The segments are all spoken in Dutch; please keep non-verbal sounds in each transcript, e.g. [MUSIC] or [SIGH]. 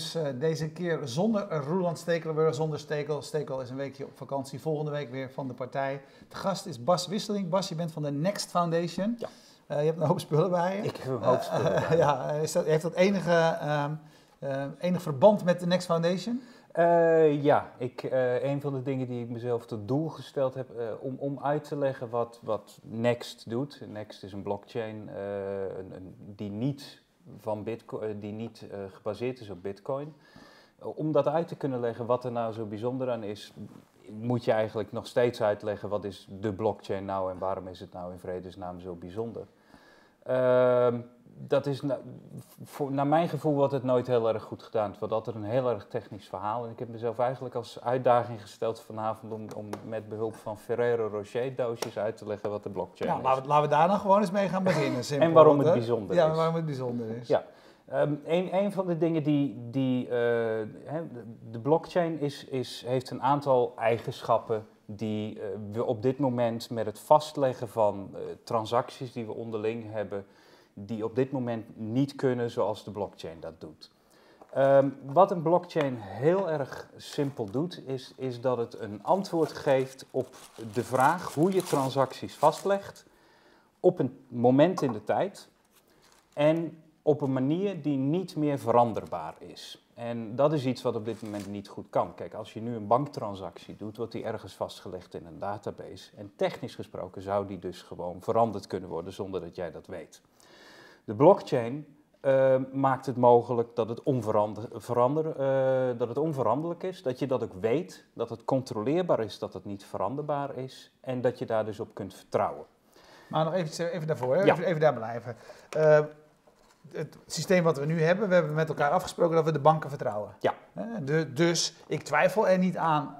Topnames. Uh, deze keer zonder Roland Stekelenburg, zonder Stekel. Stekel is een weekje op vakantie, volgende week weer van de partij. De gast is Bas Wisseling. Bas, je bent van de Next Foundation. Ja. Uh, je hebt een hoop spullen bij je. Ik heb een hoop spullen bij [LAUGHS] Ja, heeft dat enige, ehm, enig verband met de Next Foundation? Uh, ja, ik, uh, een van de dingen die ik mezelf tot doel gesteld heb uh, om, om uit te leggen wat, wat Next doet. Next is een blockchain een, een, die niet, van Bitcoin, die niet gebaseerd is op Bitcoin. om dat uit te kunnen leggen wat er nou zo bijzonder aan is, moet je eigenlijk nog steeds uitleggen wat is de blockchain nou en waarom is het nou in vredesnaam zo bijzonder. Ehm, dat is, voor, naar mijn gevoel wordt het nooit heel erg goed gedaan. Het wordt altijd een heel erg technisch verhaal. En ik heb mezelf eigenlijk als uitdaging gesteld vanavond om, om met behulp van Ferrero Rocher doosjes uit te leggen wat de blockchain ja, is. Laten we, laten we daar dan gewoon eens mee gaan beginnen. Simpel, en waarom het bijzonder ja, is. waarom het bijzonder is. Ja. Um, een, een, van de dingen die, die uh, de blockchain is, is, heeft een aantal eigenschappen die uh, we op dit moment met het vastleggen van uh, transacties die we onderling hebben, die op dit moment niet kunnen zoals de blockchain dat doet. Um, wat een blockchain heel erg simpel doet, is, is dat het een antwoord geeft op de vraag hoe je transacties vastlegt op een moment in de tijd en op een manier die niet meer veranderbaar is. En dat is iets wat op dit moment niet goed kan. Kijk, als je nu een banktransactie doet, wordt die ergens vastgelegd in een database. En technisch gesproken zou die dus gewoon veranderd kunnen worden zonder dat jij dat weet. De blockchain uh, maakt het mogelijk dat het, onverander, verander, uh, dat het onveranderlijk is, dat je dat ook weet, dat het controleerbaar is, dat het niet veranderbaar is en dat je daar dus op kunt vertrouwen. Maar nog even, even daarvoor, hè? Ja. Even, even, daar blijven. Uh, het systeem wat we nu hebben, we hebben met elkaar afgesproken dat we de banken vertrouwen. Ja. De, dus ik twijfel er niet aan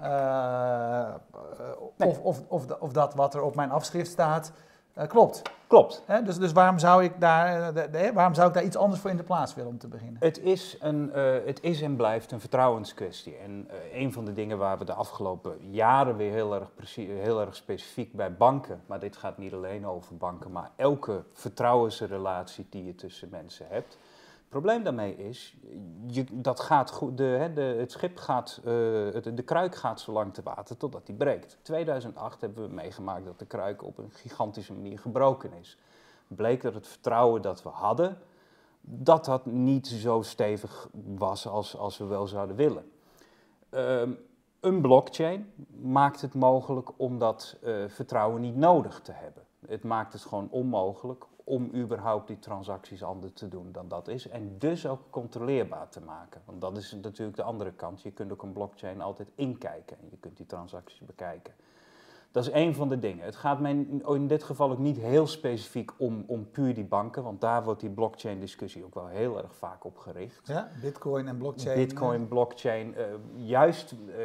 nee. of, of, of, of dat wat er op mijn afschrift staat, uh, klopt. Klopt. Hè? Dus, dus waarom, zou ik daar, de, de, waarom zou ik daar iets anders voor in de plaats willen om te beginnen? Het is, een, uh, het is en blijft een vertrouwenskwestie. En uh, een van de dingen waar we de afgelopen jaren weer heel erg, heel erg specifiek bij banken, maar dit gaat niet alleen over banken, maar elke vertrouwensrelatie die je tussen mensen hebt. Probleem daarmee is, je, dat gaat goed, de, hè, de, het schip gaat, de, de kruik gaat zo lang te water totdat die breekt. 2008 hebben we meegemaakt dat de kruik op een gigantische manier gebroken is. Bleek dat het vertrouwen dat we hadden, dat dat niet zo stevig was als, als we wel zouden willen. Um, een blockchain maakt het mogelijk om dat uh, vertrouwen niet nodig te hebben. Het maakt het gewoon onmogelijk om überhaupt die transacties anders te doen dan dat is. En dus ook controleerbaar te maken. Want dat is natuurlijk de andere kant. Je kunt ook een blockchain altijd inkijken en je kunt die transacties bekijken. Dat is één van de dingen. Het gaat mij in dit geval ook niet heel specifiek om, om puur die banken, want daar wordt die blockchain-discussie ook wel heel erg vaak op gericht. Ja, Bitcoin en blockchain. Bitcoin, blockchain. Uh, juist uh,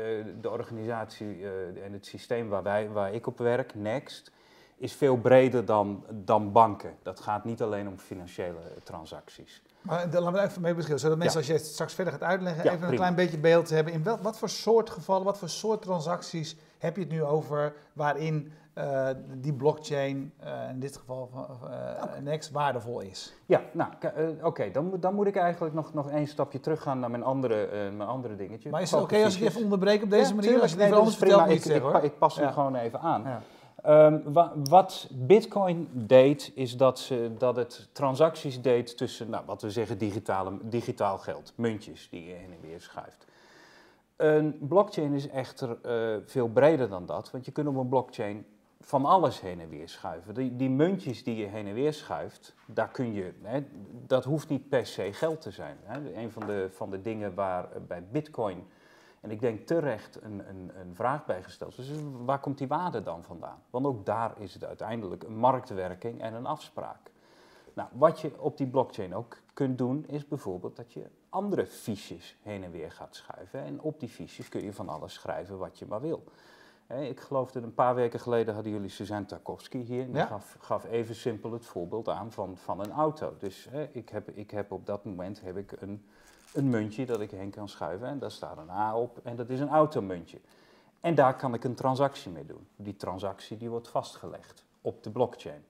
de organisatie uh, en het systeem waar, wij, waar ik op werk, Next, is veel breder dan, dan banken. Dat gaat niet alleen om financiële transacties. Maar laten we even mee beschrijven, zodat mensen ja. als je het straks verder gaat uitleggen, ja, even prima. een klein beetje beeld hebben. In wel, wat voor soort gevallen, wat voor soort transacties heb je het nu over waarin uh, die blockchain, uh, in dit geval uh. Next, waardevol is? Ja, nou oké, okay. dan, dan moet ik eigenlijk nog, nog één stapje teruggaan naar mijn andere, mijn andere dingetje. Maar is het oké okay als ik je even onderbreek op deze ja, manier? Als je nee, anders vertelt, ik, ik, ik, ik pas hem gewoon even aan. Wa wat Bitcoin deed, is dat, ze, dat het transacties deed tussen, nou, wat we zeggen, digitale, digitaal geld, muntjes die je heen en weer schuift. Een blockchain is echter uh, veel breder dan dat, want je kunt op een blockchain van alles heen en weer schuiven. Die, die muntjes die je heen en weer schuift, daar kun je, hè, dat hoeft niet per se geld te zijn. Hè. Een van de, van de dingen waar bij Bitcoin en ik denk terecht een, een, een vraag bij gesteld. Dus waar komt die waarde dan vandaan? Want ook daar is het uiteindelijk een marktwerking en een afspraak. Nou, wat je op die blockchain ook kunt doen, is bijvoorbeeld dat je andere fiches heen en weer gaat schuiven. En op die fiches kun je van alles schrijven wat je maar wil. Ik geloof dat een paar weken geleden hadden jullie Suzanne Tarkovsky hier. En die ja? gaf, gaf, even simpel het voorbeeld aan van, van een auto. Dus ik, heb, ik heb op dat moment heb ik een een muntje dat ik heen kan schuiven en daar staat een A op en dat is een automuntje. En daar kan ik een transactie mee doen. Die transactie die wordt vastgelegd op de blockchain.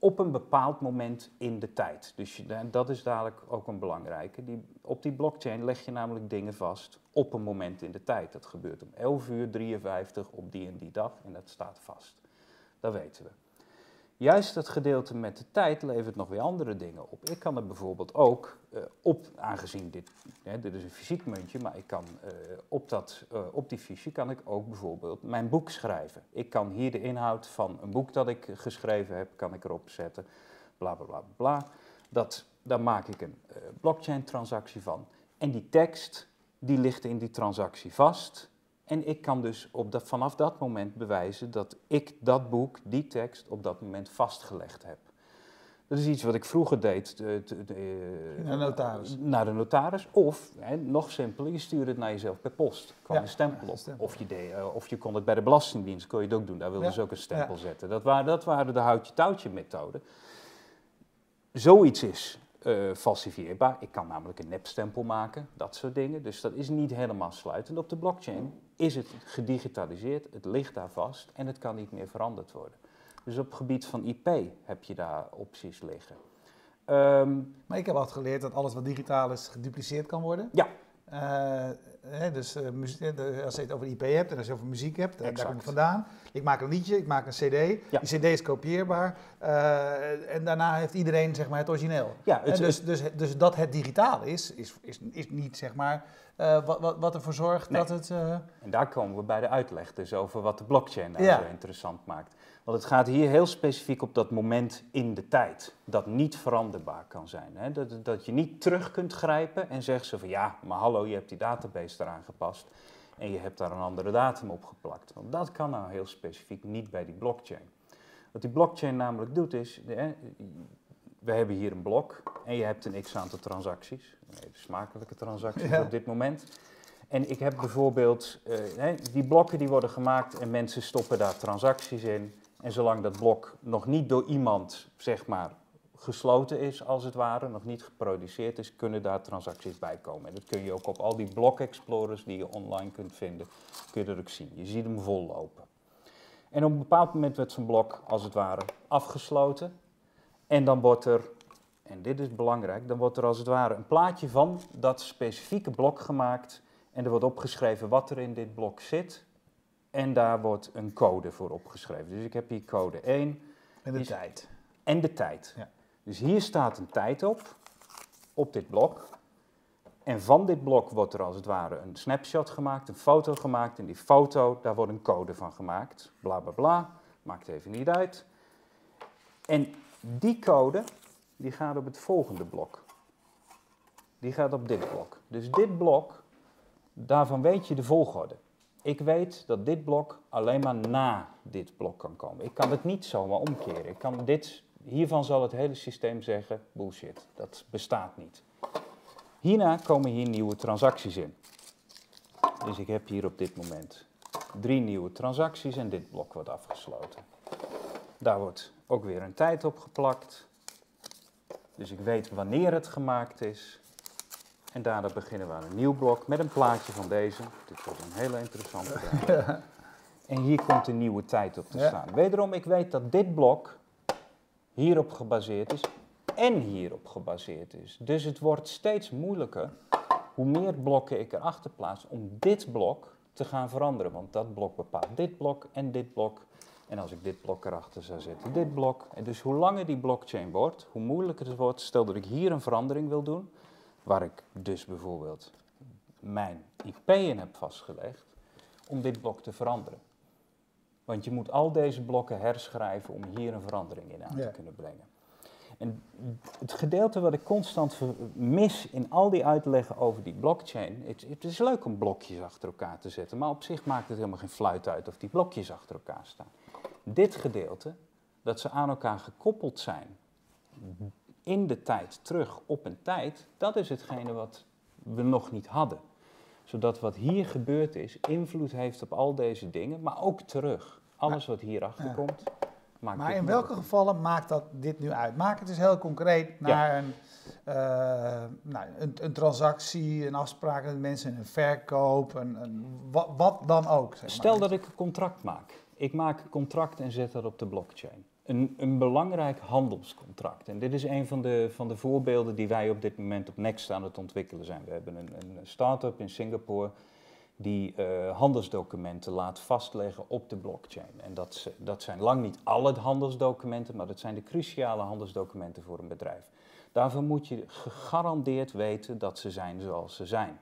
op een bepaald moment in de tijd. Dus dat is dadelijk ook een belangrijke. Die, op die blockchain leg je namelijk dingen vast op een moment in de tijd. Dat gebeurt om 11 uur 53 op die en die dag en dat staat vast. Dat weten we. Juist dat gedeelte met de tijd levert nog weer andere dingen op. Ik kan er bijvoorbeeld ook uh, op, aangezien dit, hè, dit is een fysiek muntje, maar ik kan uh, op, dat, uh, op die fiche kan ik ook bijvoorbeeld mijn boek schrijven. Ik kan hier de inhoud van een boek dat ik geschreven heb, kan ik erop zetten, bla bla bla bla. Dat, daar maak ik een blockchain transactie van. En die tekst, die ligt in die transactie vast. En ik kan dus op dat, vanaf dat moment bewijzen dat ik dat boek, die tekst, op dat moment vastgelegd heb. Dat is iets wat ik vroeger deed. De, de, de, naar de notaris. Naar de notaris. Of, hè, nog simpeler, je stuurde het naar jezelf per post. kwam ja, een stempel op. Of, je deed, uh, of je kon het bij de Belastingdienst, kon je het ook doen. Daar wilden ja. ze ook een stempel zetten. Dat waren, dat waren de houtje-touwtje methoden. Zoiets is uh, falsifieerbaar. Ik kan namelijk een nepstempel maken, dat soort dingen. Dus dat is niet helemaal sluitend. Op de blockchain is het gedigitaliseerd, het ligt daar vast en het kan niet meer veranderd worden. Dus op het gebied van IP heb je daar opties liggen. Um, maar ik heb altijd geleerd dat alles wat digitaal is gedupliceerd kan worden. Ja. Uh, hè, dus uh, als je het over IP hebt en als je het over muziek hebt, daar kom ik vandaan. Ik maak een liedje, ik maak een CD. Ja. Die CD is kopieerbaar. En daarna heeft iedereen zeg maar, het origineel. Ja, het, dus, dus, dus dat het digitaal is, is, is, is niet zeg maar wat, wat, wat ervoor zorgt nee. dat het. En daar komen we bij de uitleg dus over wat de blockchain nou ja. zo interessant maakt. Want het gaat hier heel specifiek op dat moment in de tijd, dat niet veranderbaar kan zijn. Hè? Dat, dat je niet terug kunt grijpen en zegt ze van ja, maar hallo, je hebt die database eraan gepast en je hebt daar een andere datum op geplakt. Want dat kan nou heel specifiek niet bij die blockchain. Wat die blockchain namelijk doet is, hè, we hebben hier een blok en je hebt een x-aantal transacties, even smakelijke transacties op dit moment. En ik heb bijvoorbeeld, uh, die blokken die worden gemaakt en mensen stoppen daar transacties in. En zolang dat blok nog niet door iemand, zeg maar, gesloten is, als het ware, nog niet geproduceerd is, kunnen daar transacties bij komen. En dat kun je ook op al die block explorers die je online kunt vinden, kun je dat ook zien. Je ziet hem vollopen. En op een bepaald moment wordt zo'n blok, als het ware, afgesloten. En dan wordt er, en dit is belangrijk, dan wordt er als het ware een plaatje van dat specifieke blok gemaakt. En er wordt opgeschreven wat er in dit blok zit en daar wordt een code voor opgeschreven. Dus ik heb hier code 1. En de tijd. En de tijd. Ja. Dus hier staat een tijd op, op dit blok. En van dit blok wordt er als het ware een snapshot gemaakt, een foto gemaakt. En die foto, daar wordt een code van gemaakt. Bla bla bla. Maakt even niet uit. En die code, die gaat op het volgende blok. Die gaat op dit blok. Dus dit blok, daarvan weet je de volgorde. Ik weet dat dit blok alleen maar na dit blok kan komen. Ik kan het niet zomaar omkeren. Ik kan dit, hiervan zal het hele systeem zeggen, bullshit, dat bestaat niet. Hierna komen hier nieuwe transacties in. Dus ik heb hier op dit moment drie nieuwe transacties en dit blok wordt afgesloten. Daar wordt ook weer een tijd op geplakt. Dus ik weet wanneer het gemaakt is. En daarna beginnen we aan een nieuw blok met een plaatje van deze. Dit wordt een hele interessante. [LAUGHS] ja. En hier komt een nieuwe tijd op te staan. Wederom, ik weet dat dit blok hierop gebaseerd is en hierop gebaseerd is. Dus het wordt steeds moeilijker hoe meer blokken ik erachter plaats om dit blok te gaan veranderen. Want dat blok bepaalt dit blok en dit blok. En als ik dit blok erachter zou zetten, dit blok. En dus hoe langer die blockchain wordt, hoe moeilijker het wordt. Stel dat ik hier een verandering wil doen, waar ik dus bijvoorbeeld mijn IP in heb vastgelegd, om dit blok te veranderen. Want je moet al deze blokken herschrijven om hier een verandering in aan te kunnen brengen. En het gedeelte wat ik constant mis in al die uitleggen over die blockchain, het, het, is leuk om blokjes achter elkaar te zetten, maar op zich maakt het helemaal geen fluit uit of die blokjes achter elkaar staan. Dit gedeelte, dat ze aan elkaar gekoppeld zijn, in de tijd terug op een tijd, dat is hetgene wat we nog niet hadden. Zodat wat hier gebeurd is, invloed heeft op al deze dingen, maar ook terug. Alles wat hierachter komt. Maakt maar in welke gevallen maakt dat dit nu uit? Maak het eens heel concreet naar een, uh, nou, een, een, transactie, een afspraak met mensen, een verkoop, een, een wat, dan ook. Zeg maar. Stel dat ik een contract maak. Ik maak een contract en zet dat op de blockchain. Een, een belangrijk handelscontract. En dit is een van de, van de voorbeelden die wij op dit moment op Next aan het ontwikkelen zijn. We hebben een, een start-up in Singapore die uh, handelsdocumenten laat vastleggen op de blockchain. En dat, dat zijn lang niet alle handelsdocumenten, maar dat zijn de cruciale handelsdocumenten voor een bedrijf. Daarvoor moet je gegarandeerd weten dat ze zijn zoals ze zijn.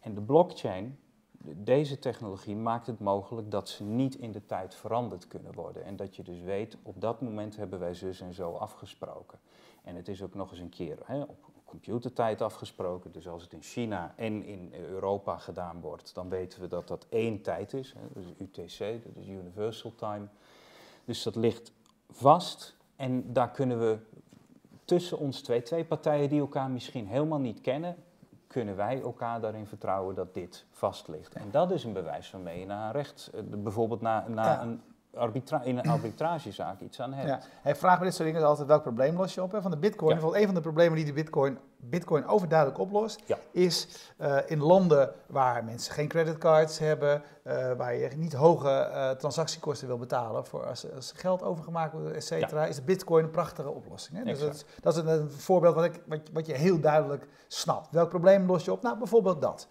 En de blockchain, deze technologie maakt het mogelijk dat ze niet in de tijd veranderd kunnen worden. En dat je dus weet, op dat moment hebben wij zus en zo afgesproken. En het is ook nog eens een keer hè, op computertijd afgesproken. Dus als het in China en in Europa gedaan wordt, dan weten we dat dat één tijd is. Hè, dus UTC, dat is Universal Time. Dus dat ligt vast en daar kunnen we tussen ons twee, twee partijen die elkaar misschien helemaal niet kennen, kunnen wij elkaar daarin vertrouwen dat dit vast ligt. En dat is een bewijs waarmee je naar recht, eh, bijvoorbeeld naar, naar een arbitra in een [CLEARS THROAT] arbitragezaak iets aan hebt. Ja. Hij vraagt bij dit soort dingen altijd welk probleem los je op. Hè? Van de bitcoin, bijvoorbeeld een van de problemen die de bitcoin, bitcoin overduidelijk oplost, is uh, in landen waar mensen geen creditcards hebben, uh, waar je niet hoge uh, transactiekosten wil betalen voor als, als geld overgemaakt wordt, et cetera, is de bitcoin een prachtige oplossing. Hè? Dus dat is, dat is, een, voorbeeld wat, ik, wat, wat, je heel duidelijk snapt. Welk probleem los je op? Nou, bijvoorbeeld dat.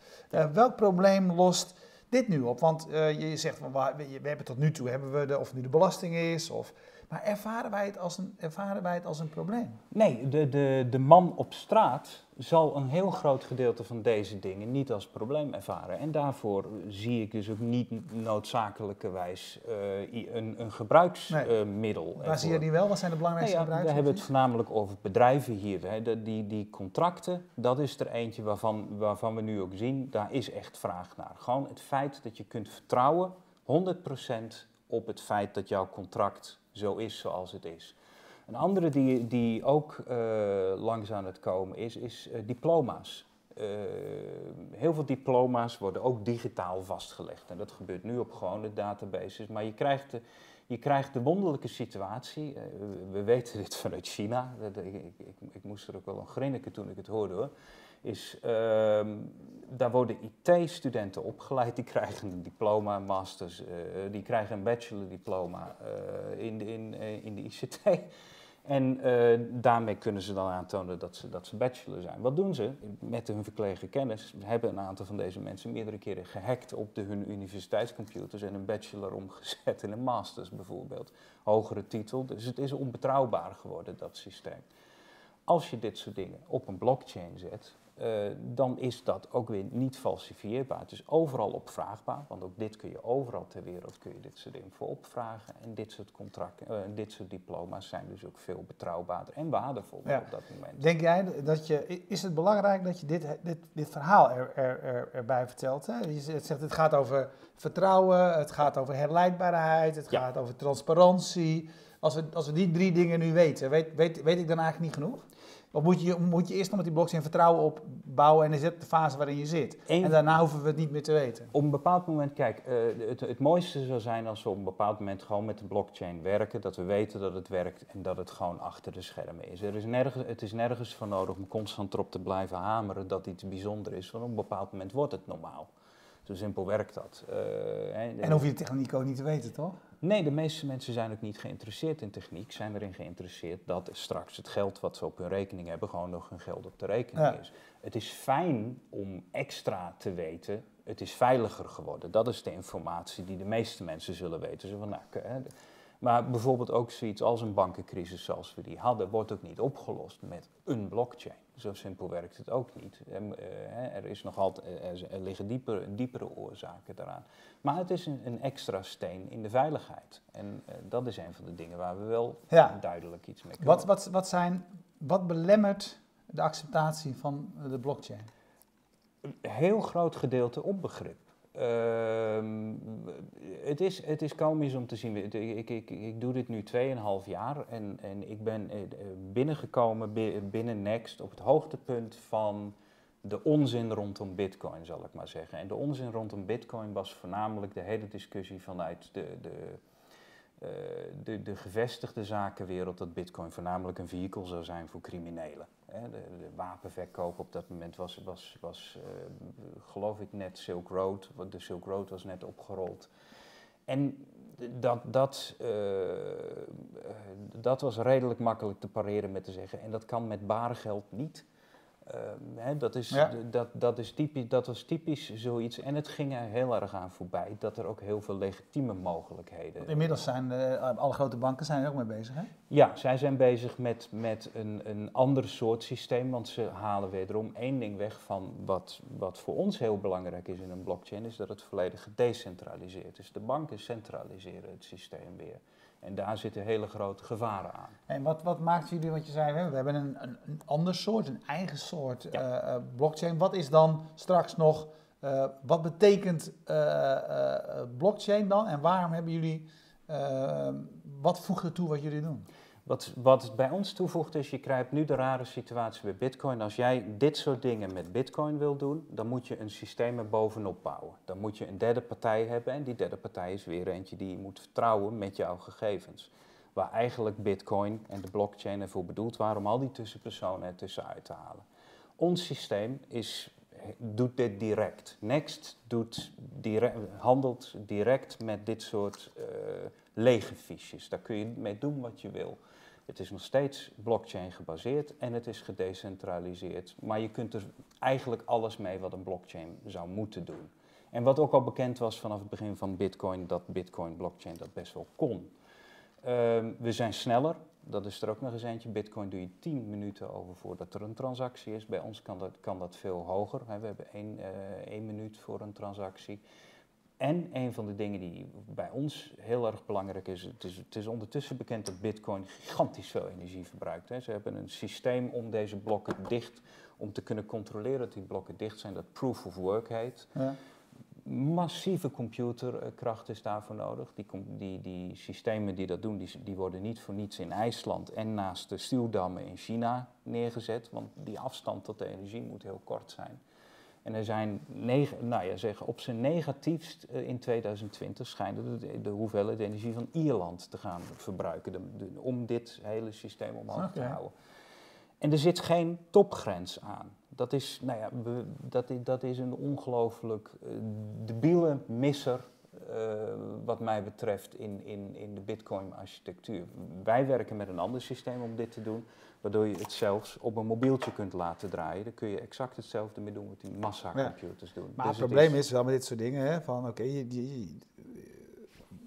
welk probleem lost dit nu op? Want uh, je zegt van we, hebben tot nu toe hebben we de, of nu de belasting is, of, maar ervaren wij, het als een, ervaren wij het als een probleem? Nee, de, de, de man op straat zal een heel groot gedeelte van deze dingen niet als probleem ervaren. En daarvoor zie ik dus ook niet noodzakelijkerwijs uh, een, een gebruiksmiddel. Nee. Waar zie je die wel? Wat zijn de belangrijkste nou ja, We hebben het voornamelijk over bedrijven hier. Hè. De, die, die contracten, dat is er eentje waarvan, waarvan we nu ook zien, daar is echt vraag naar. Gewoon het feit dat je kunt vertrouwen, 100% op het feit dat jouw contract zo is zoals het is. Een andere die, die ook uh, langs aan het komen is, is uh, diploma's. Uh, heel veel diploma's worden ook digitaal vastgelegd. En dat gebeurt nu op gewone databases. Maar je krijgt de, je krijgt de wonderlijke situatie. we weten dit vanuit China. Ik, ik, ik, moest er ook wel een grinniken toen ik het hoorde hoor. Is, ehm, daar worden IT-studenten opgeleid, die krijgen een diploma, masters, die krijgen een bachelor-diploma in, in, in de ICT. [LAUGHS] En uh, daarmee kunnen ze dan aantonen dat ze, dat ze bachelor zijn. Wat doen ze? Met hun verkregen kennis hebben een aantal van deze mensen meerdere keren gehackt op de, hun universiteitscomputers en een bachelor omgezet in een masters bijvoorbeeld. Hogere titel. Dus het is onbetrouwbaar geworden, dat systeem. Als je dit soort dingen op een blockchain zet, uh, dan is dat ook weer niet falsifieerbaar. Het is overal opvraagbaar, want ook dit kun je overal ter wereld kun je dit soort voor opvragen. En dit soort contracten, uh, dit soort diploma's zijn dus ook veel betrouwbaarder en waardevoller op dat moment. Denk jij dat je, is het belangrijk dat je dit, dit, dit verhaal er, er, er, erbij vertelt? Hè? Je zegt het gaat over vertrouwen, het gaat over herleidbaarheid, het ja. gaat over transparantie. Als we, als we die drie dingen nu weten, weet, weet, weet ik dan eigenlijk niet genoeg? Of moet je, moet je eerst nog met die blockchain vertrouwen opbouwen en is dit de fase waarin je zit? en daarna hoeven we het niet meer te weten. Op een bepaald moment, kijk, uh, het, het mooiste zou zijn als we op een bepaald moment gewoon met de blockchain werken. Dat we weten dat het werkt en dat het gewoon achter de schermen is. Er is nergens, het is nergens voor nodig om constant erop te blijven hameren dat iets bijzonder is. Want op een bepaald moment wordt het normaal. Zo simpel werkt dat. Uh, en hoef je de techniek ook niet te weten, toch? Nee, de meeste mensen zijn ook niet geïnteresseerd in techniek, zijn erin geïnteresseerd dat straks het geld wat ze op hun rekening hebben gewoon nog hun geld op de rekening is. Het is fijn om extra te weten, het is veiliger geworden. Dat is de informatie die de meeste mensen zullen weten. Zo van, nou, maar bijvoorbeeld ook zoiets als een bankencrisis zoals we die hadden, wordt ook niet opgelost met een blockchain. Zo simpel werkt het ook niet. Eh, er, is nog altijd, er liggen diepere, diepere oorzaken daaraan. Maar het is een, een extra steen in de veiligheid. En uh, dat is een van de dingen waar we wel ja. duidelijk iets mee kunnen. Wat, wat, wat, zijn, wat belemmert de acceptatie van de blockchain? Een heel groot gedeelte onbegrip. Uh, het, is, het is komisch om te zien. Ik, ik, ik, ik doe dit nu 2,5 jaar en, en ik ben eh, binnengekomen binnen Next op het hoogtepunt van de onzin rondom Bitcoin, zal ik maar zeggen. En de onzin rondom Bitcoin was voornamelijk de hele discussie vanuit de, de, uh, de, de gevestigde zakenwereld dat Bitcoin voornamelijk een vehikel zou zijn voor criminelen. De, de, wapenverkoop op dat moment was, was, was uh, geloof ik, net Silk Road. De Silk Road was net opgerold. En dat, dat, dat was redelijk makkelijk te pareren met te zeggen. En dat kan met bare geld niet. Ehm, hè, dat, is, dat, dat, is typisch, dat was typisch zoiets. En het ging er heel erg aan voorbij dat er ook heel veel legitieme mogelijkheden. Inmiddels zijn uh, alle grote banken zijn er ook mee bezig, hè? Ja, zij zijn bezig met, met een, een ander soort systeem. Want ze halen wederom één ding weg van wat, wat voor ons heel belangrijk is in een blockchain, is dat het volledig gedecentraliseerd is. De banken centraliseren het systeem weer. En daar zitten hele grote gevaren aan. En wat, wat maakt jullie, wat je zei, we hebben een, een, een ander soort, een eigen soort eh, eh, blockchain. Wat is dan straks nog, uh, wat betekent blockchain dan en waarom hebben jullie, wat voegt er toe wat jullie doen? Wat, wat bij ons toevoegt is, je krijgt nu de rare situatie bij Bitcoin. Als jij dit soort dingen met Bitcoin wil doen, dan moet je een systeem er bovenop bouwen. Dan moet je een derde partij hebben en die derde partij is weer eentje die je moet vertrouwen met jouw gegevens. Waar eigenlijk Bitcoin en de blockchain ervoor bedoeld waren om al die tussenpersonen ertussen uit te halen. Ons systeem is, doet dit direct. Next doet direct, handelt direct met dit soort uh, lege fiches. Daar kun je mee doen wat je wil. Het is nog steeds blockchain gebaseerd en het is gedecentraliseerd. Maar je kunt er eigenlijk alles mee wat een blockchain zou moeten doen. En wat ook al bekend was vanaf het begin van Bitcoin, dat Bitcoin blockchain dat best wel kon. Ehm, we zijn sneller, dat is er ook nog eens eentje. Bitcoin doe je 10 minuten over voordat er een transactie is. Bij ons kan dat, kan dat veel hoger. We hebben 1 uh, minuut voor een transactie. En een van de dingen die bij ons heel erg belangrijk is, het is, het is ondertussen bekend dat Bitcoin gigantisch veel energie verbruikt. Hè. Ze hebben een systeem om deze blokken dicht, om te kunnen controleren dat die blokken dicht zijn, dat proof of work heet. Ja. Massieve computerkracht is daarvoor nodig. Die, die, die systemen die dat doen, die, die worden niet voor niets in IJsland en naast de stuwdammen in China neergezet, want die afstand tot de energie moet heel kort zijn. En er zijn, nou ja, zeg, op zijn negatiefst uh, in 2020 schijnen de, de, hoeveelheid energie van Ierland te gaan verbruiken de, om dit hele systeem omhoog te houden. En er zit geen topgrens aan. Dat is, nou ja, dat, dat is een ongelooflijk uh, debiele misser uh, wat mij betreft in, in, in de Bitcoin-architectuur. Wij werken met een ander systeem om dit te doen waardoor je het zelfs op een mobieltje kunt laten draaien. Dan kun je exact hetzelfde mee doen wat die massacomputers doen. Maar dus het probleem is, wel met dit soort dingen, hè, van oké,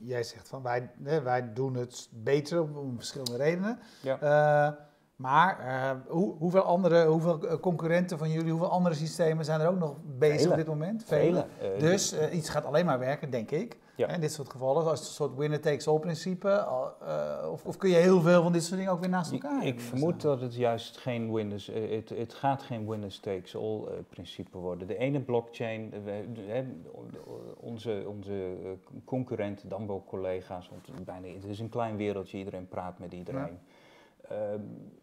jij zegt van wij, hè, wij doen het beter om, verschillende redenen. Ja. Uh, maar uh, hoe, hoeveel andere, hoeveel eh, concurrenten van jullie, hoeveel andere systemen zijn er ook nog bezig op dit moment? Vele. Vele. dus iets gaat alleen maar werken, denk ik. Ja. In dit soort gevallen, als een soort winner-takes-all principe. Uh, of, of, kun je heel veel van dit soort dingen ook weer naast elkaar Ik, ik vermoed dat het juist geen winners, het, het gaat geen winners-takes-all principe worden. De ene blockchain, onze, onze concurrenten, dan wel collega's, want bijna, het is een klein wereldje, iedereen praat met iedereen. Ja. Ehm,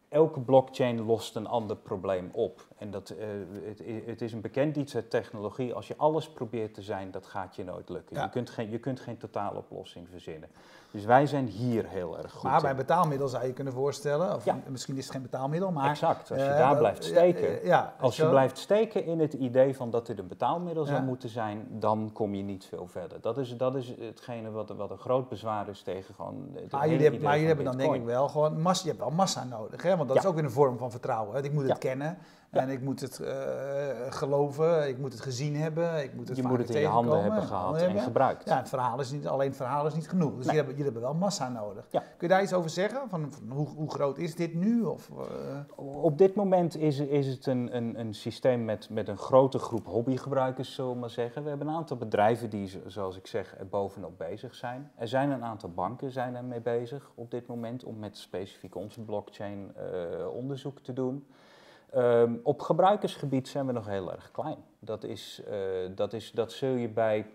elke blockchain lost een ander probleem op. En dat, uh, het, het, is een bekend iets uit technologie. Als je alles probeert te zijn, dat gaat je nooit lukken. Je, kunt geen, je kunt geen totaaloplossing verzinnen. Dus wij zijn hier heel erg goed Maar bij betaalmiddel zou je kunnen voorstellen, of misschien is het geen betaalmiddel, maar... Exact, als je uh, daar blijft steken. Ja, als je blijft steken in het idee van dat dit een betaalmiddel zou moeten zijn, dan kom je niet veel verder. Dat is, dat is hetgene wat, wat een groot bezwaar is tegen gewoon... Maar jullie, hebben, maar jullie hebben dan denk ik wel gewoon massa, je hebt wel massa nodig, hè? Want dat is ook weer een vorm van vertrouwen. Ik moet het kennen. En ik moet het uh, geloven, ik moet het gezien hebben, ik moet het Je moet het in je handen hebben gehad en gebruikt. Ja, het verhaal is niet, alleen het verhaal is niet genoeg. Dus jullie, hebben, jullie hebben wel massa nodig. Kun je daar iets over zeggen? Van, van hoe, hoe, groot is dit nu? Of, uh... Op dit moment is, is het een, een, een systeem met, met een grote groep hobbygebruikers, zullen we maar zeggen. We hebben een aantal bedrijven die, zoals ik zeg, er bovenop bezig zijn. Er zijn een aantal banken zijn er mee bezig op dit moment om met specifiek onze blockchain uh, onderzoek te doen. Um, op gebruikersgebied zijn we nog heel erg klein. Dat, is, uh, dat, is, dat zul je bij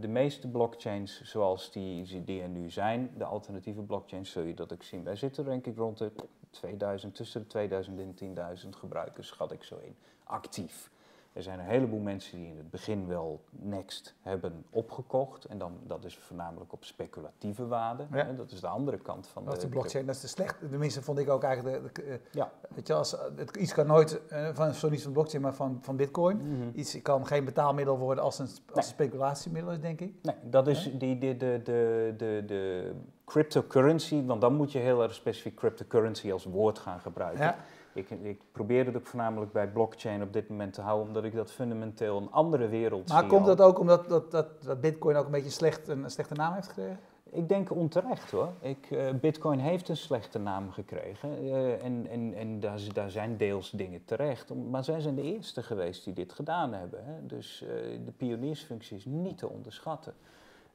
de meeste blockchains zoals die, die er nu zijn, de alternatieve blockchains, zul je dat ook zien. Wij zitten denk ik rond de 2000, tussen de 2000 en 10.000 gebruikers, schat ik zo in, actief. Er zijn een heleboel mensen die in het begin wel Next hebben opgekocht. En dan, dat is voornamelijk op speculatieve waarde. Ja. Dat is de andere kant van dat de... de blockchain, dat is de slechte. Tenminste vond ik ook eigenlijk... De, de, ja. Weet je, als, het, iets kan nooit, uh, van, niet van blockchain, maar van, van bitcoin. Mm Iets kan geen betaalmiddel worden als een, als speculatiemiddel is, denk ik. Nee, dat is die, die, de, de, de, de cryptocurrency, want dan moet je heel erg specifiek cryptocurrency als woord gaan gebruiken. Ja. Ik, ik, probeer het ook voornamelijk bij blockchain op dit moment te houden, omdat ik dat fundamenteel een andere wereld maar zie. Maar komt dat ook omdat dat, dat, dat Bitcoin ook een beetje slecht, een, slechte naam heeft gekregen? Ik denk onterecht hoor. Ik, uh, Bitcoin heeft een slechte naam gekregen uh, en, en, en daar, daar, zijn deels dingen terecht. Maar zij zijn de eerste geweest die dit gedaan hebben. Hè. Dus uh, de pioniersfunctie is niet te onderschatten.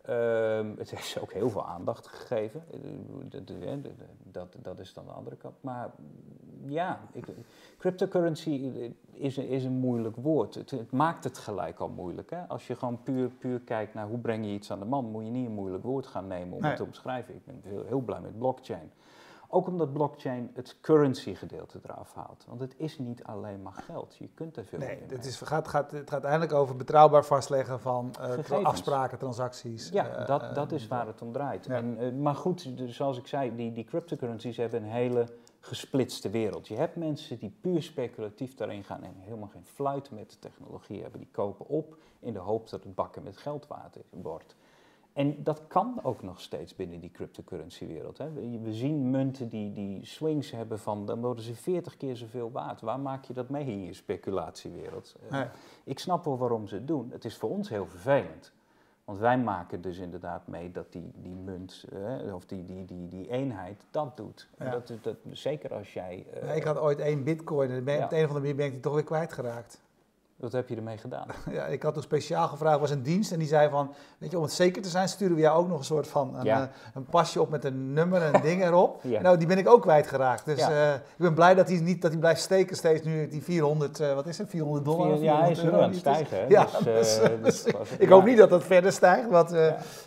Ehm, het heeft ook heel veel aandacht gegeven. Dat, dat, is dan de andere kant. Maar ja, ik, cryptocurrency is, is een moeilijk woord. Het, het, maakt het gelijk al moeilijk. Hè? Als je gewoon puur, puur kijkt naar hoe breng je iets aan de man, moet je niet een moeilijk woord gaan nemen om het te omschrijven. Ik ben heel, heel blij met blockchain. Ook omdat blockchain het currency gedeelte eraf haalt. Want het is niet alleen maar geld. Je kunt er veel nee, mee. Het, is, gaat, gaat, het gaat eigenlijk over betrouwbaar vastleggen van uh, afspraken, transacties. Ja, uh, dat, dat is waar het om draait. En, maar goed, dus zoals ik zei, die, die cryptocurrencies hebben een hele gesplitste wereld. Je hebt mensen die puur speculatief daarin gaan en helemaal geen fluit met de technologie hebben. Die kopen op in de hoop dat het bakken met geld waard wordt. En dat kan ook nog steeds binnen die cryptocurrency-wereld. We zien munten die, die swings hebben van, dan worden ze 40 keer zoveel waard. Waar maak je dat mee in je speculatiewereld? Uh, Ik snap wel waarom ze het doen. Het is voor ons heel vervelend. Want wij maken dus inderdaad mee dat die, die munt, uh, of die, die, die, die eenheid, dat doet. Ja. Dat, dat, zeker als jij... Uh, ja, ik had ooit één bitcoin en ben, ja. op de een of andere manier ben ik die toch weer kwijtgeraakt. Wat heb je ermee gedaan? [LAUGHS] Ja, ik had toen speciaal gevraagd, was een dienst en die zei van, weet je, om het zeker te zijn, sturen we jou ook nog een soort van een, ja. uh, een pasje op met een nummer en een ding erop. [LAUGHS] Ja. Nou, die ben ik ook kwijtgeraakt. Dus ja. uh, ik ben blij dat hij niet, dat hij blijft steken steeds nu die 400, uh, wat is het, 400 dollar? Ja, hij is nu aan het stijgen. Ja, dus, dus, dus, ik hoop niet dat dat verder stijgt, want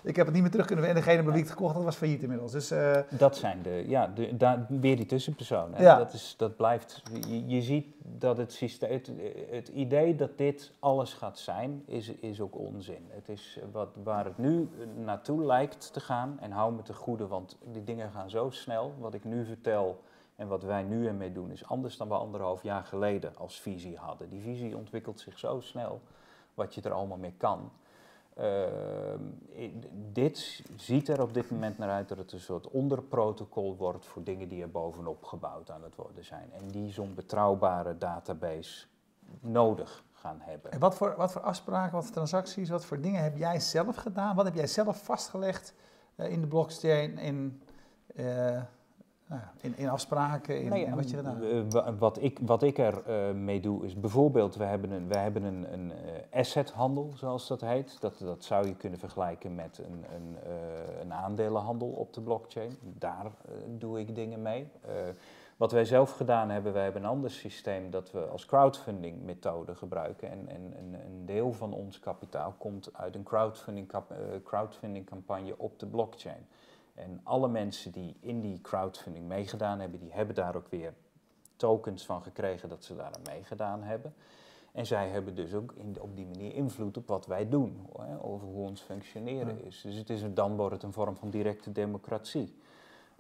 ik heb het niet meer terug kunnen. En degene bij wie ik het gekocht had, was failliet inmiddels. Dus, dat zijn de, ja, de, daar, weer die tussenpersonen. Ja. Dat, is, dat blijft, je, je ziet dat het systeem, het, het idee dat dit alles gaat zijn, is, is ook onzin. Het is wat, waar het nu naartoe lijkt te gaan, en hou me te goede, want die dingen gaan zo snel. Wat ik nu vertel en wat wij nu ermee doen, is anders dan we anderhalf jaar geleden als visie hadden. Die visie ontwikkelt zich zo snel, wat je er allemaal mee kan. Uh, dit ziet er op dit moment naar uit dat het een soort onderprotocol wordt voor dingen die er bovenop gebouwd aan het worden zijn. En die zo'n betrouwbare database nodig gaan hebben. En wat voor, wat voor afspraken, wat voor transacties, wat voor dingen heb jij zelf gedaan? Wat heb jij zelf vastgelegd uh, in de blockchain, in, uh, nou, in, in, afspraken, in, nee, in wat je gedaan wat, ik, wat ik er mee doe is bijvoorbeeld, we hebben een, we hebben een, een assethandel, zoals dat heet. Dat, dat zou je kunnen vergelijken met een, een, een aandelenhandel op de blockchain. Daar doe ik dingen mee. Wat wij zelf gedaan hebben, wij hebben een ander systeem dat we als crowdfunding methode gebruiken. En, en, en een deel van ons kapitaal komt uit een crowdfunding, uh, crowdfunding campagne op de blockchain. En alle mensen die in die crowdfunding meegedaan hebben, die hebben daar ook weer tokens van gekregen dat ze daar aan meegedaan hebben. En zij hebben dus ook in, op die manier invloed op wat wij doen, hè, over hoe ons functioneren is. Dus het is, dan wordt het een vorm van directe democratie.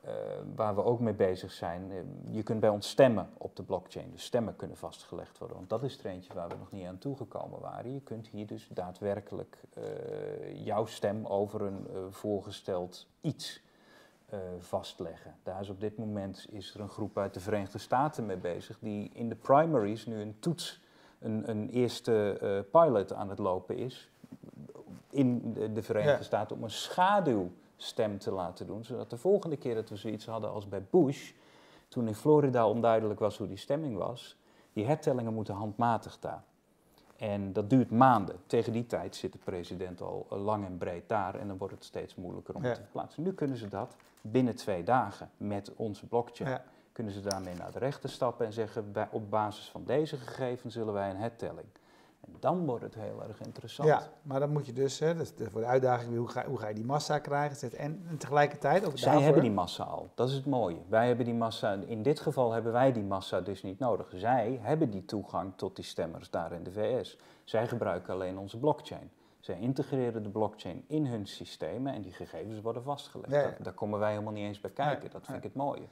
Uh, waar we ook mee bezig zijn. Uh, je kunt bij ons stemmen op de blockchain. Dus stemmen kunnen vastgelegd worden. Want dat is er eentje waar we nog niet aan toegekomen waren. Je kunt hier dus daadwerkelijk uh, jouw stem over een voorgesteld iets vastleggen. Daar is op dit moment is er een groep uit de Verenigde Staten mee bezig. Die in de primaries nu een toets, een, een eerste pilot aan het lopen is. In de, de Verenigde ja. Staten om een schaduw stem te laten doen. Zodat de volgende keer dat we zoiets hadden als bij Bush, toen in Florida onduidelijk was hoe die stemming was, die hertellingen moeten handmatig daar. En dat duurt maanden. Tegen die tijd zit de president al lang en breed daar en dan wordt het steeds moeilijker om ja. te verplaatsen. Nu kunnen ze dat binnen twee dagen met onze blockchain. Ja. Kunnen ze daarmee naar de rechter stappen en zeggen, op basis van deze gegevens zullen wij een hertelling. En dan wordt het heel erg interessant. Ja, maar dan moet je dus, hè, dat is voor de uitdaging, hoe ga, hoe ga je die massa krijgen? En, en tegelijkertijd ook Zij hebben die massa al, dat is het mooie. Wij hebben die massa, in dit geval hebben wij die massa dus niet nodig. Zij hebben die toegang tot die stemmers daar in de VS. Zij gebruiken alleen onze blockchain. Zij integreren de blockchain in hun systemen en die gegevens worden vastgelegd. Daar, komen wij helemaal niet eens bij kijken. dat vind ik het mooie.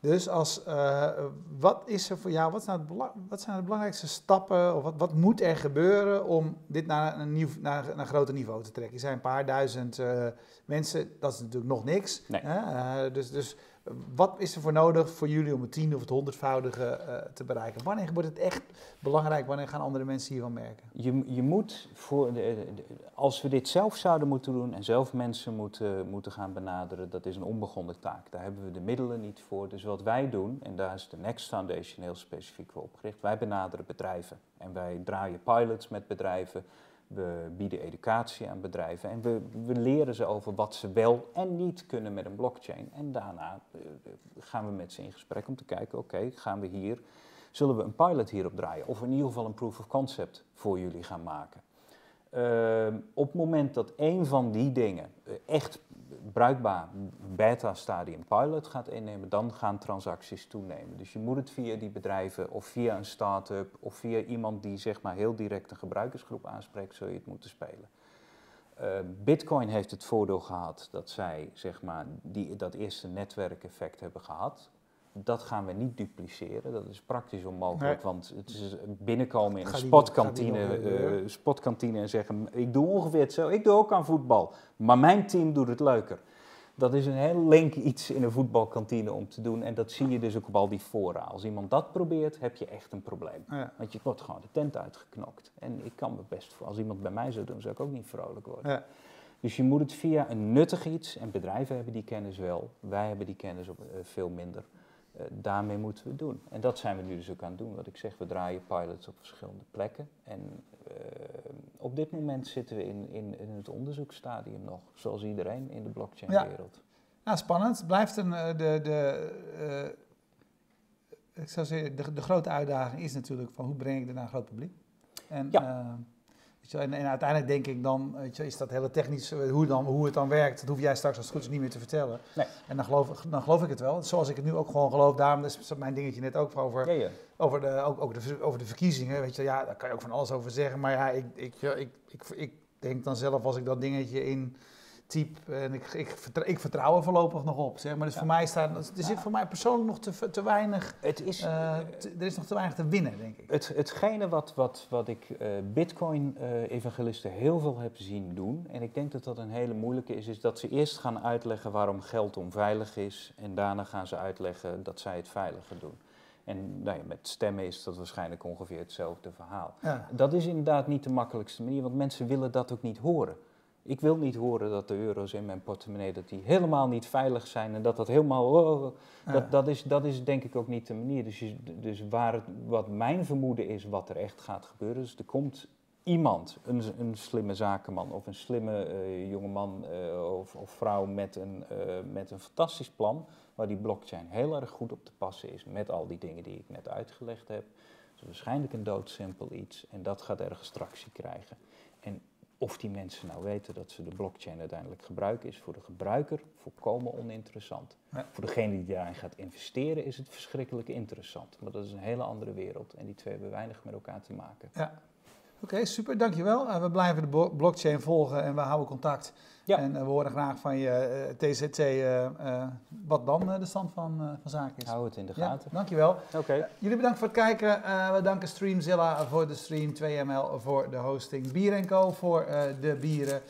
Dus als, uh, wat is er voor jou, wat zijn, het wat zijn de belangrijkste stappen of wat, wat moet er gebeuren om dit naar een, nieuw, naar, naar een groter niveau te trekken? Er zijn een paar duizend uh, mensen, dat is natuurlijk nog niks. Nee. Uh, dus, dus wat is er voor nodig voor jullie om het tien of het honderdvoudige uh, te bereiken? Wanneer wordt het echt belangrijk? Wanneer gaan andere mensen hiervan merken? Je, je moet, voor de, als we dit zelf zouden moeten doen en zelf mensen moeten, moeten gaan benaderen, dat is een onbegonnen taak. Daar hebben we de middelen niet voor. Dus wat wij doen, en daar is de Next Foundation heel specifiek voor opgericht, wij benaderen bedrijven. En wij draaien pilots met bedrijven. We bieden educatie aan bedrijven en we, we, leren ze over wat ze wel en niet kunnen met een blockchain. En daarna eh, gaan we met ze in gesprek om te kijken, oké, gaan we hier, zullen we een pilot hierop draaien? Of in ieder geval een proof of concept voor jullie gaan maken. Uh, op het moment dat een van die dingen uh, echt bruikbaar beta-stadium pilot gaat innemen, dan gaan transacties toenemen. Dus je moet het via die bedrijven of via een start-up of via iemand die zeg maar heel direct een gebruikersgroep aanspreekt, zul je het moeten spelen. Uh, Bitcoin heeft het voordeel gehad dat zij zeg maar, die, dat eerste netwerkeffect hebben gehad. Dat gaan we niet dupliceren. Dat is praktisch onmogelijk, want het is binnenkomen in een spotkantine, uh, spotkantine en zeggen: Ik doe ongeveer hetzelfde. Ik doe ook aan voetbal, maar mijn team doet het leuker. Dat is een heel link iets in een voetbalkantine om te doen. En dat zie je dus ook op al die fora. Als iemand dat probeert, heb je echt een probleem. Ja. Want je wordt gewoon de tent uitgeknokt. En ik kan me best, als iemand bij mij zou doen, zou ik ook niet vrolijk worden. Ja. Dus je moet het via een nuttig iets, en bedrijven hebben die kennis wel, wij hebben die kennis op, uh, veel minder. Uh, daarmee moeten we doen. En dat zijn we nu dus ook aan het doen. Wat ik zeg, we draaien pilots op verschillende plekken. En uh, op dit moment zitten we in, in, in het onderzoeksstadium nog, zoals iedereen in de blockchain-wereld. Ja. Nou, spannend. Het blijft een, de, de, uh, ik zou zeggen, de, de, grote uitdaging is natuurlijk van hoe breng ik dit naar een groot publiek. En, ja. Weet je, en, en, uiteindelijk denk ik dan, weet je, is dat hele technisch, hoe, dan, hoe het dan werkt, dat hoef jij straks als het goed is niet meer te vertellen. Nee. En dan geloof, dan geloof ik het wel. Zoals ik het nu ook gewoon geloof, daarom is mijn dingetje net ook over, ja, ja. over, de, ook, ook de, over de verkiezingen. Weet je, ja, daar kan je ook van alles over zeggen. Maar ja, ik, ik, ik, ik, ik denk dan zelf als ik dat dingetje in type en ik, ik, vertrouw, ik vertrouw er voorlopig nog op. Zeg maar dus ja. voor mij staat, er zit voor mij persoonlijk nog te, te weinig. Het is, uh, te, er is nog te weinig te winnen, denk ik. Het, hetgene wat, wat, wat ik uh, Bitcoin-evangelisten uh, heel veel heb zien doen, en ik denk dat dat een hele moeilijke is, is dat ze eerst gaan uitleggen waarom geld onveilig is, en daarna gaan ze uitleggen dat zij het veiliger doen. En nou ja, met stemmen is dat waarschijnlijk ongeveer hetzelfde verhaal. Ja. Dat is inderdaad niet de makkelijkste manier, want mensen willen dat ook niet horen. Ik wil niet horen dat de euro's in mijn portemonnee dat die helemaal niet veilig zijn en dat dat helemaal. Oh, Ja. dat, dat, is, dat is denk ik ook niet de manier. Dus, je, dus waar het, wat mijn vermoeden is, wat er echt gaat gebeuren, dus er komt iemand, een, een slimme zakenman of een slimme uh, jongeman uh, of, of, vrouw met een, uh, met een fantastisch plan, waar die blockchain heel erg goed op te passen is met al die dingen die ik net uitgelegd heb. Dus waarschijnlijk een doodsimpel iets en dat gaat ergens tractie krijgen. En of die mensen nou weten dat ze de blockchain uiteindelijk gebruiken, is voor de gebruiker volkomen oninteressant. Ja. Voor degene die daarin gaat investeren, is het verschrikkelijk interessant. Maar dat is een hele andere wereld en die twee hebben weinig met elkaar te maken. Ja. Oké, okay, super, dankjewel. Uh, we blijven de blockchain volgen en we houden contact. Ja. En uh, we horen graag van je uh, TCT uh, wat dan de stand van, van zaken is. Hou het in de gaten. Ja, dankjewel. Oké. Okay. jullie bedankt voor het kijken. we danken Streamzilla voor de stream, 2ML voor de hosting, Bier Co voor de bieren.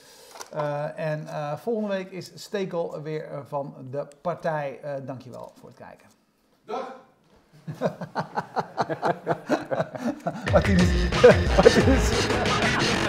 en volgende week is Stekel weer van de partij. dankjewel voor het kijken. Dag! Martins. Martins.